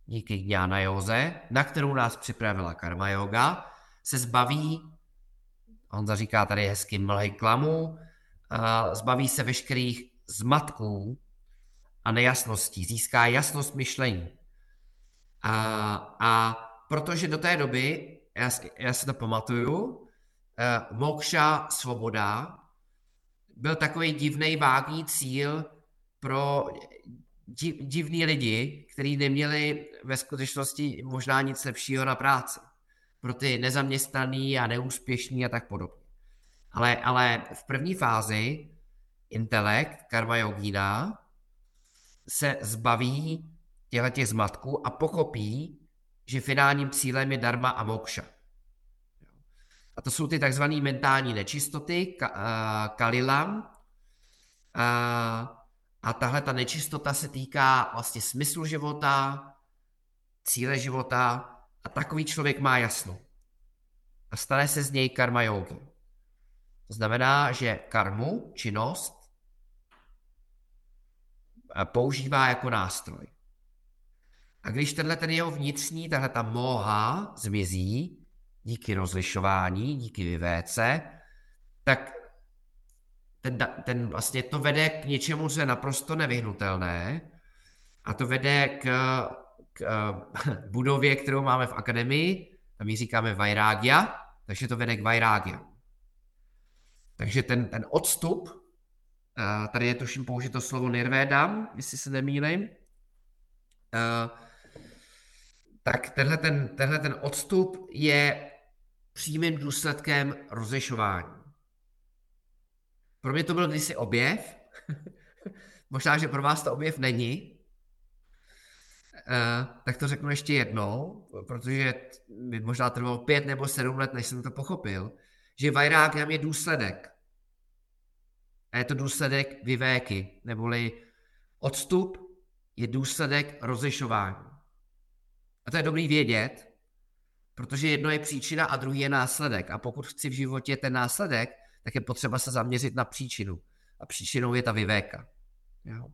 díky Jnana Józe, na kterou nás připravila karma yoga, se zbaví, Honza říká tady hezky mlhy klamu, zbaví se veškerých zmatků a nejasností, získá jasnost myšlení. A, a protože do té doby, já, já si to pamatuju, eh, mokša, svoboda, byl takový divný vágní cíl pro di- divní lidi, kteří neměli ve skutečnosti možná nic lepšího na práci. Pro ty nezaměstnaný a neúspěšný a tak podobně. Ale, ale v první fázi intelekt, karma yogína, se zbaví těchto těch zmatků a pochopí, že finálním cílem je dharma a mokša. A to jsou ty takzvané mentální nečistoty, ka, uh, kalilam. A, a tahle ta nečistota se týká vlastně smyslu života, cíle života a takový člověk má jasno. A stane se z něj karma yogi. To znamená, že karmu, činnost, a používá jako nástroj. A když tenhle ten jeho vnitřní, tahle ta moha zmizí, díky rozlišování, díky vyvéce, tak ten, ten vlastně to vede k něčemu, co je naprosto nevyhnutelné a to vede k, k eh, budově, kterou máme v akademii, tam ji říkáme Vairágia, takže to vede k Vairágia. Takže ten, ten odstup, eh, tady je tuším použito slovo nirvédam, jestli se nemýlím, eh, tak tenhle ten, tenhle ten odstup je přímým důsledkem rozlišování. Pro mě to byl kdysi objev, možná, že pro vás to objev není, Uh, tak to řeknu ještě jednou, protože mi možná trvalo pět nebo sedm let, než jsem to pochopil, že vajrágiam je důsledek. A je to důsledek vyvéky, neboli odstup je důsledek rozlišování. A to je dobrý vědět, protože jedno je příčina a druhý je následek. A pokud chci v životě ten následek, tak je potřeba se zaměřit na příčinu. A příčinou je ta vyvéka. Jo.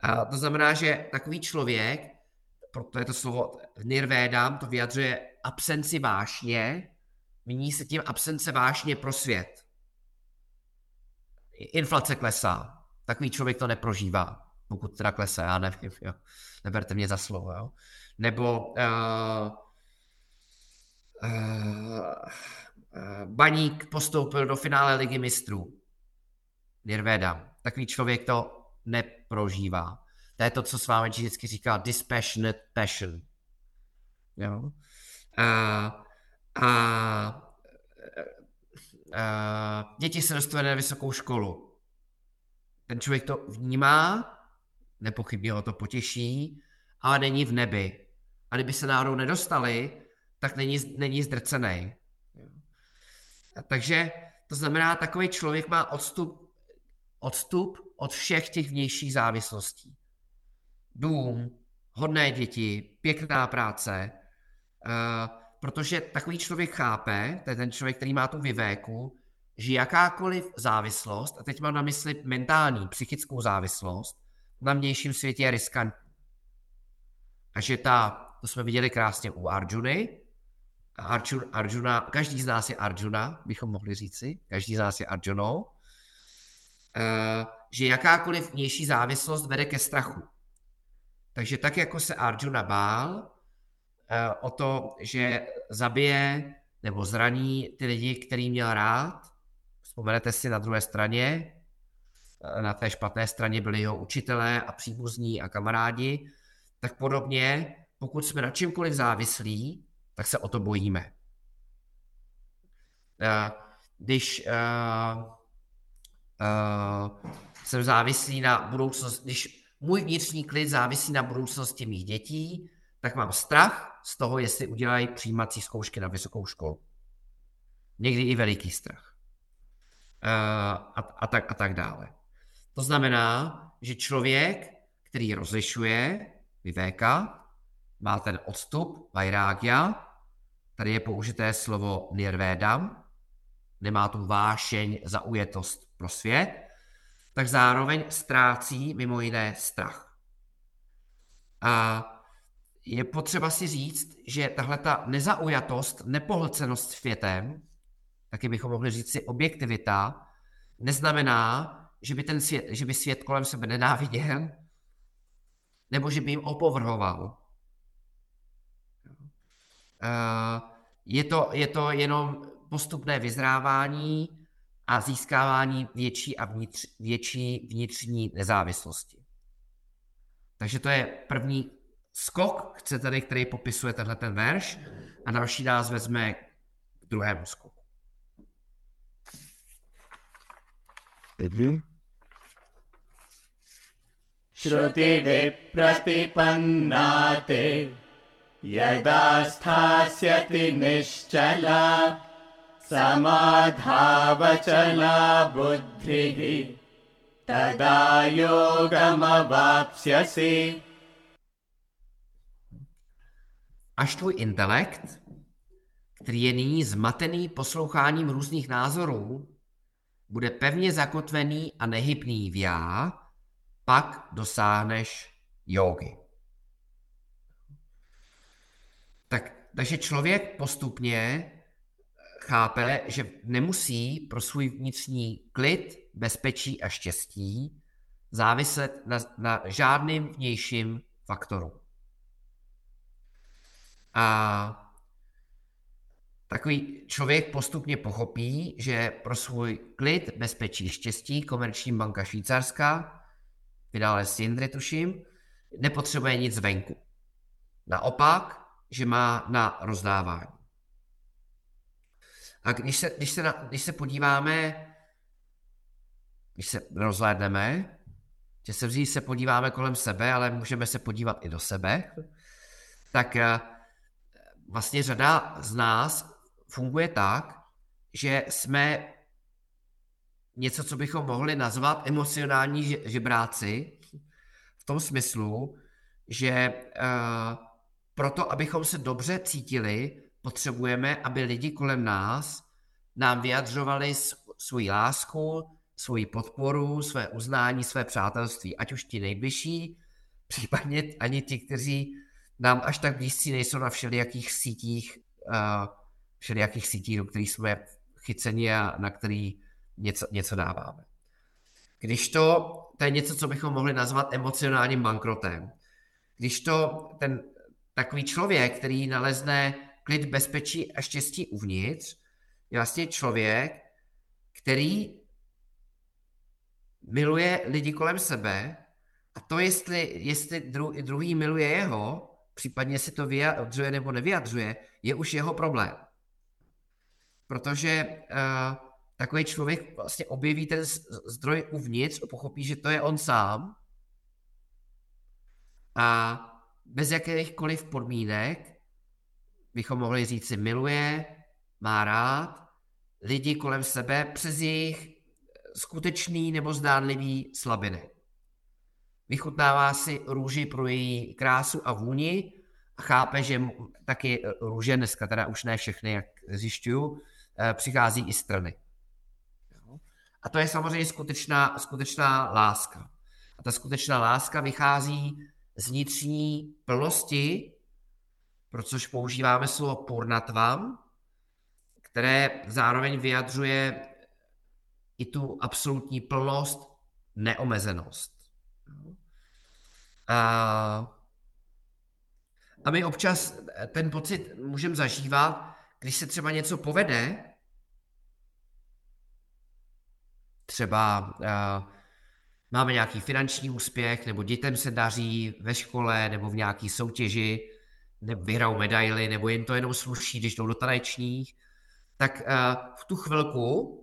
A to znamená, že takový člověk, proto je to slovo nirvédám, to vyjadřuje absenci vášně, míní se tím absence vášně pro svět. Inflace klesá. Takový člověk to neprožívá, pokud teda klesá, já nevím, jo. Neberte mě za slovo, jo. Nebo uh, uh, uh, Baník postoupil do finále ligy mistrů. Nirvédam. Takový člověk to neprožívá. To je to, co s vámi vždycky říká dispassionate passion. Jo? A, a, a děti se dostanou na vysokou školu. Ten člověk to vnímá, nepochybně ho to potěší, ale není v nebi. A kdyby se náhodou nedostali, tak není, není zdrcený. Takže to znamená, takový člověk má odstup, odstup od všech těch vnějších závislostí. Dům, hodné děti, pěkná práce, uh, protože takový člověk chápe, to je ten člověk, který má tu vyvéku, že jakákoliv závislost, a teď mám na mysli mentální, psychickou závislost, na vnějším světě je riskantní. A že ta, to jsme viděli krásně u Arjuny, Arjuna, Arjuna, každý z nás je Arjuna, bychom mohli říci, každý z nás je Arjunou, eh, že jakákoliv vnější závislost vede ke strachu. Takže tak, jako se Arjuna bál eh, o to, že zabije nebo zraní ty lidi, který měl rád, vzpomenete si na druhé straně, eh, na té špatné straně byli jeho učitelé a příbuzní a kamarádi, tak podobně, pokud jsme na čemkoliv závislí, tak se o to bojíme. Eh, když uh, uh, jsem závislý na budoucnost, když můj vnitřní klid závisí na budoucnosti mých dětí, tak mám strach z toho, jestli udělají přijímací zkoušky na vysokou školu. Někdy i veliký strach. A, a, tak, a tak dále. To znamená, že člověk, který rozlišuje, vyvéka, má ten odstup, vajrágia, tady je použité slovo nirvédam, nemá tu vášeň, zaujetost pro svět, tak zároveň ztrácí mimo jiné strach. A je potřeba si říct, že tahle ta nezaujatost, nepohlcenost světem, taky bychom mohli říct si objektivita, neznamená, že by, ten svět, že by svět kolem sebe nenáviděl, nebo že by jim opovrhoval. Eh, je to, je to jenom postupné vyzrávání a získávání větší a vnitř, větší vnitřní nezávislosti. Takže to je první skok, chce tady, který popisuje tenhle ten verš a další nás vezme k druhému skoku. श्रुतिविप्रतिपन्ना ते यदा स्थास्यति निश्चला समाधावचला बुद्धिः तदा योगमवाप्स्यसि Až tvůj intelekt, který je nyní zmatený posloucháním různých názorů, bude pevně zakotvený a nehybný v já, pak dosáhneš jogy. Takže člověk postupně chápe, že nemusí pro svůj vnitřní klid, bezpečí a štěstí záviset na, na žádným vnějším faktoru. A takový člověk postupně pochopí, že pro svůj klid, bezpečí, štěstí komerční banka švýcarská vydal Sindry, tuším, nepotřebuje nic venku. Naopak, že má na rozdávání. A když se, když se, na, když se podíváme, když se rozhlédneme, že se vzít se podíváme kolem sebe, ale můžeme se podívat i do sebe, tak eh, vlastně řada z nás funguje tak, že jsme něco, co bychom mohli nazvat emocionální žebráci, v tom smyslu, že uh, proto, abychom se dobře cítili, potřebujeme, aby lidi kolem nás nám vyjadřovali svoji lásku, svoji podporu, své uznání, své přátelství, ať už ti nejbližší, případně ani ti, kteří nám až tak blízcí nejsou na všelijakých sítích, uh, všelijakých sítích, do kterých jsme chyceni a na který něco, něco dáváme. Když to, to je něco, co bychom mohli nazvat emocionálním bankrotem. Když to ten takový člověk, který nalezne klid, bezpečí a štěstí uvnitř, je vlastně člověk, který miluje lidi kolem sebe a to, jestli, jestli dru, druhý miluje jeho, případně si to vyjadřuje nebo nevyjadřuje, je už jeho problém. Protože uh, takový člověk vlastně objeví ten zdroj uvnitř a pochopí, že to je on sám a bez jakýchkoliv podmínek bychom mohli říct si miluje, má rád, lidi kolem sebe přes jejich skutečný nebo zdánlivý slabiny. Vychutnává si růži pro její krásu a vůni a chápe, že taky růže, dneska teda už ne všechny, jak zjišťuju, eh, přichází i strany. A to je samozřejmě skutečná, skutečná láska. A ta skutečná láska vychází z vnitřní plnosti, pro což používáme slovo purnatvam, které zároveň vyjadřuje i tu absolutní plnost, neomezenost. A, a my občas ten pocit můžeme zažívat, když se třeba něco povede, třeba uh, máme nějaký finanční úspěch, nebo dětem se daří ve škole, nebo v nějaké soutěži, nebo vyhrajou medaily, nebo jen to jenom sluší, když jdou do tanečních, tak uh, v tu chvilku,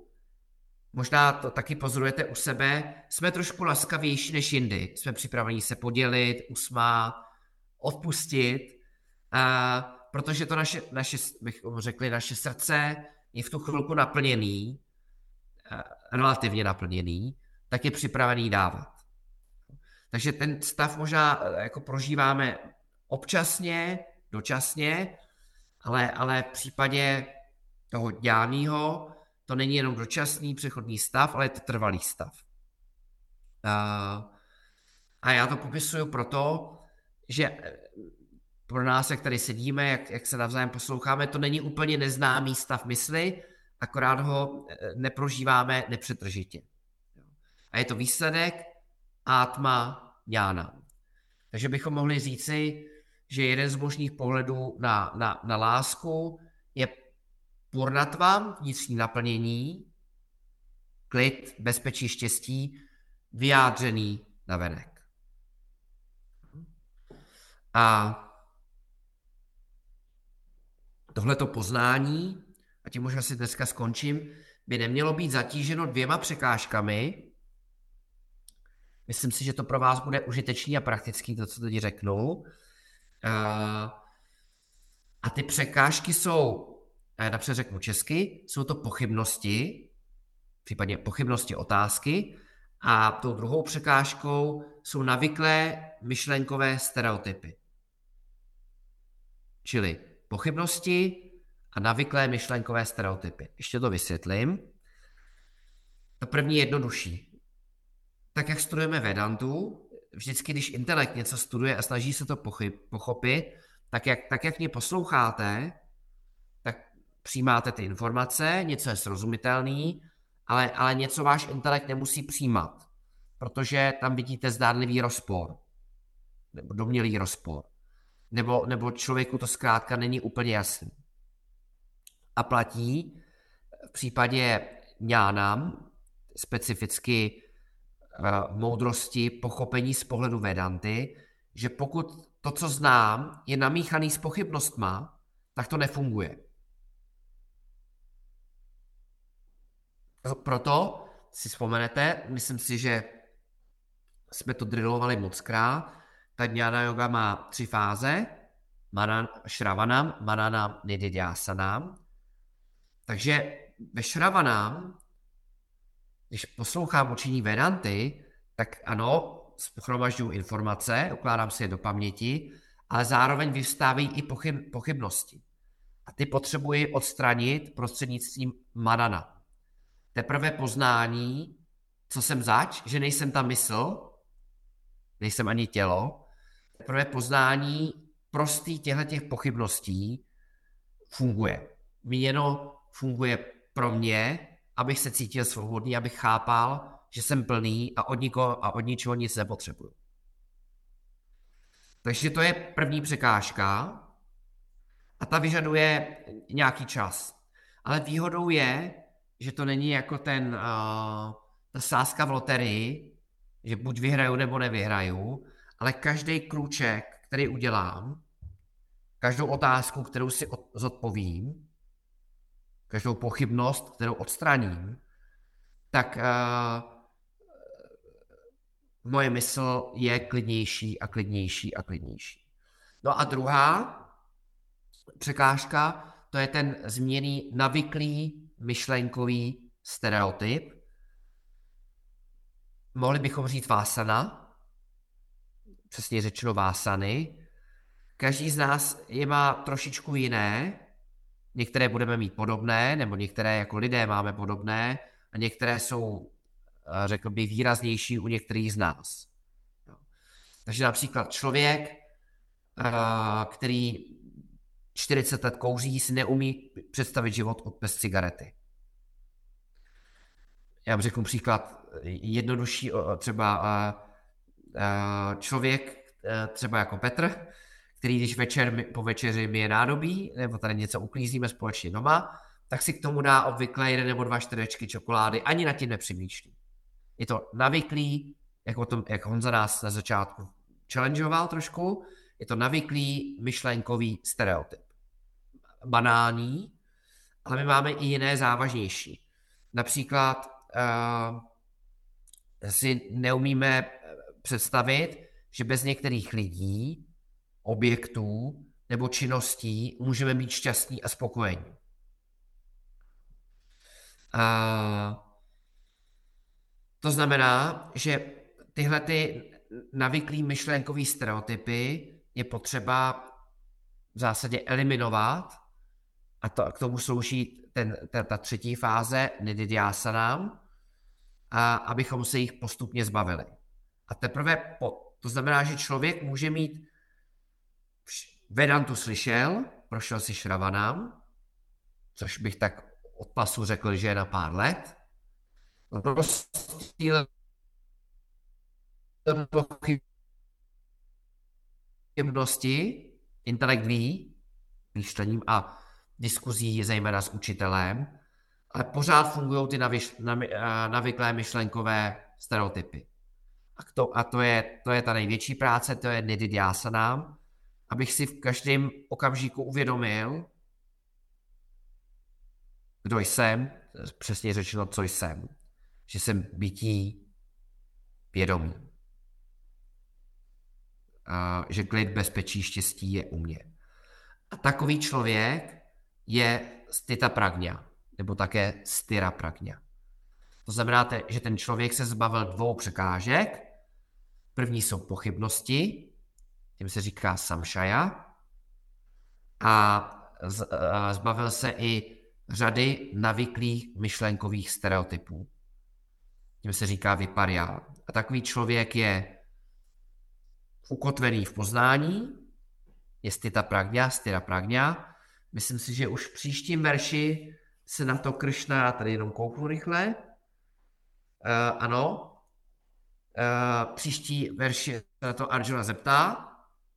možná to taky pozorujete u sebe, jsme trošku laskavější než jindy. Jsme připraveni se podělit, usmát, odpustit, uh, protože to naše, naše, bychom řekli, naše srdce je v tu chvilku naplněný, uh, relativně naplněný, tak je připravený dávat. Takže ten stav možná jako prožíváme občasně, dočasně, ale, ale v případě toho dělného to není jenom dočasný přechodný stav, ale je to trvalý stav. A, já to popisuju proto, že pro nás, jak tady sedíme, jak, jak se navzájem posloucháme, to není úplně neznámý stav mysli, akorát ho eh, neprožíváme nepřetržitě. A je to výsledek átma ňána. Takže bychom mohli říci, že jeden z možných pohledů na, na, na lásku je purnatva, vnitřní naplnění, klid, bezpečí, štěstí, vyjádřený na venek. A tohleto poznání, a tím možná si dneska skončím, by nemělo být zatíženo dvěma překážkami. Myslím si, že to pro vás bude užitečný a praktický, to, co teď řeknu. A ty překážky jsou, já napřed řeknu česky, jsou to pochybnosti, případně pochybnosti otázky, a tou druhou překážkou jsou navyklé myšlenkové stereotypy. Čili pochybnosti a navyklé myšlenkové stereotypy. Ještě to vysvětlím. To první je jednodušší. Tak jak studujeme Vedantu, vždycky, když intelekt něco studuje a snaží se to pochyb, pochopit, tak jak, tak jak mě posloucháte, tak přijímáte ty informace, něco je srozumitelný, ale, ale něco váš intelekt nemusí přijímat, protože tam vidíte zdánlivý rozpor, nebo domělý rozpor, nebo, nebo člověku to zkrátka není úplně jasný. A platí v případě ňánam, specificky moudrosti, pochopení z pohledu Vedanty, že pokud to, co znám, je namíchaný s pochybnostma, tak to nefunguje. Proto si vzpomenete, myslím si, že jsme to drillovali moc krát, ta dňána yoga má tři fáze, manan, šravanam, mananam, nididyasanam. Takže ve šravanám když poslouchám učení Vedanty, tak ano, schromažďuji informace, ukládám si je do paměti, ale zároveň vyvstávají i pochyb, pochybnosti. A ty potřebuji odstranit prostřednictvím manana. Teprve poznání, co jsem zač, že nejsem ta mysl, nejsem ani tělo, teprve poznání prostý těchto těch pochybností funguje. Míněno funguje pro mě abych se cítil svobodný, abych chápal, že jsem plný a od, nikoho, a od ničeho nic nepotřebuju. Takže to je první překážka a ta vyžaduje nějaký čas. Ale výhodou je, že to není jako ten, uh, ta sázka v loterii, že buď vyhraju nebo nevyhraju, ale každý krůček, který udělám, každou otázku, kterou si zodpovím, každou pochybnost, kterou odstraním, tak uh, moje mysl je klidnější a klidnější a klidnější. No a druhá překážka, to je ten změný navyklý myšlenkový stereotyp. Mohli bychom říct vásana, přesně řečeno vásany. Každý z nás je má trošičku jiné, některé budeme mít podobné, nebo některé jako lidé máme podobné, a některé jsou, eh, řekl bych, výraznější u některých z nás. Takže například člověk, eh, který 40 let kouří, si neumí představit život od bez cigarety. Já vám řeknu příklad jednodušší, třeba eh, člověk, třeba jako Petr, který když večer po večeři je nádobí, nebo tady něco uklízíme společně doma, tak si k tomu dá obvykle jeden nebo dva čtverečky čokolády, ani na tím nepřemýšlí. Je to navyklý, jak, o tom, jak Honza nás na začátku challengeoval trošku, je to navyklý myšlenkový stereotyp. Banální, ale my máme i jiné závažnější. Například uh, si neumíme představit, že bez některých lidí objektů nebo činností můžeme být šťastní a spokojení. A to znamená, že tyhle ty navyklý myšlenkový stereotypy je potřeba v zásadě eliminovat a to, k tomu slouží ten, ta, ta třetí fáze nididhyásanám, a abychom se jich postupně zbavili. A teprve po, to znamená, že člověk může mít Vedantu slyšel, prošel si Šravanám, což bych tak od pasu řekl, že je na pár let. Rozptýlil pochybnosti, intelekt ví, myšlením a diskuzí zejména s učitelem, ale pořád fungují ty navyš, navy, navyklé myšlenkové stereotypy. A to, a to, je, to je ta největší práce, to je nididhyásanám, abych si v každém okamžiku uvědomil, kdo jsem, přesně řečeno, co jsem. Že jsem bytí vědomí. A že klid, bezpečí, štěstí je u mě. A takový člověk je stita pragňa, nebo také styra pragňa. To znamená, že ten člověk se zbavil dvou překážek. První jsou pochybnosti, tím se říká samšaja. A zbavil se i řady navyklých myšlenkových stereotypů. Tím se říká vyparia. A takový člověk je ukotvený v poznání, je stita pragňa, stira pragňa. Myslím si, že už v příštím verši se na to Kršna, tady jenom kouknu rychle, uh, ano, uh, příští verši se na to Arjuna zeptá,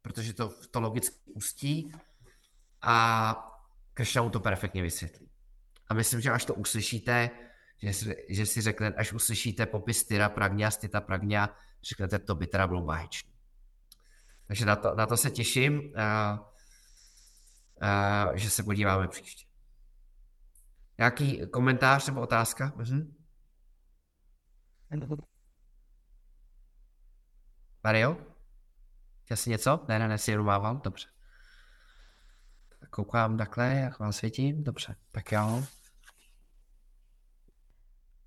protože to, to logicky pustí a Krishna mu to perfektně vysvětlí. A myslím, že až to uslyšíte, že si, že si řekne, až uslyšíte popis Tyra Pragňa, Stita Pragňa, řeknete, to by teda bylo báječné. Takže na to, na to se těším, a, a, že se podíváme příště. Nějaký komentář nebo otázka? Mhm. Mario? Chtěl jsi něco? Ne, ne, ne, si mával, dobře. Koukám takhle, jak vám světím, dobře, tak jo.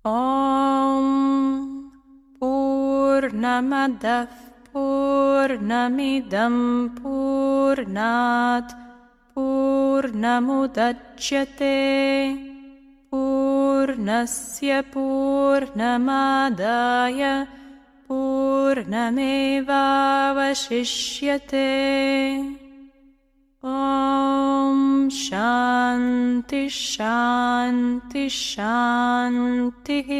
Om Purnamadav Purnamidam Purnat Purnamudachyate Purnasya Purnamadaya पूर्णमेवावशिष्यते। ॐ शान्ति शान्ति शान्तिः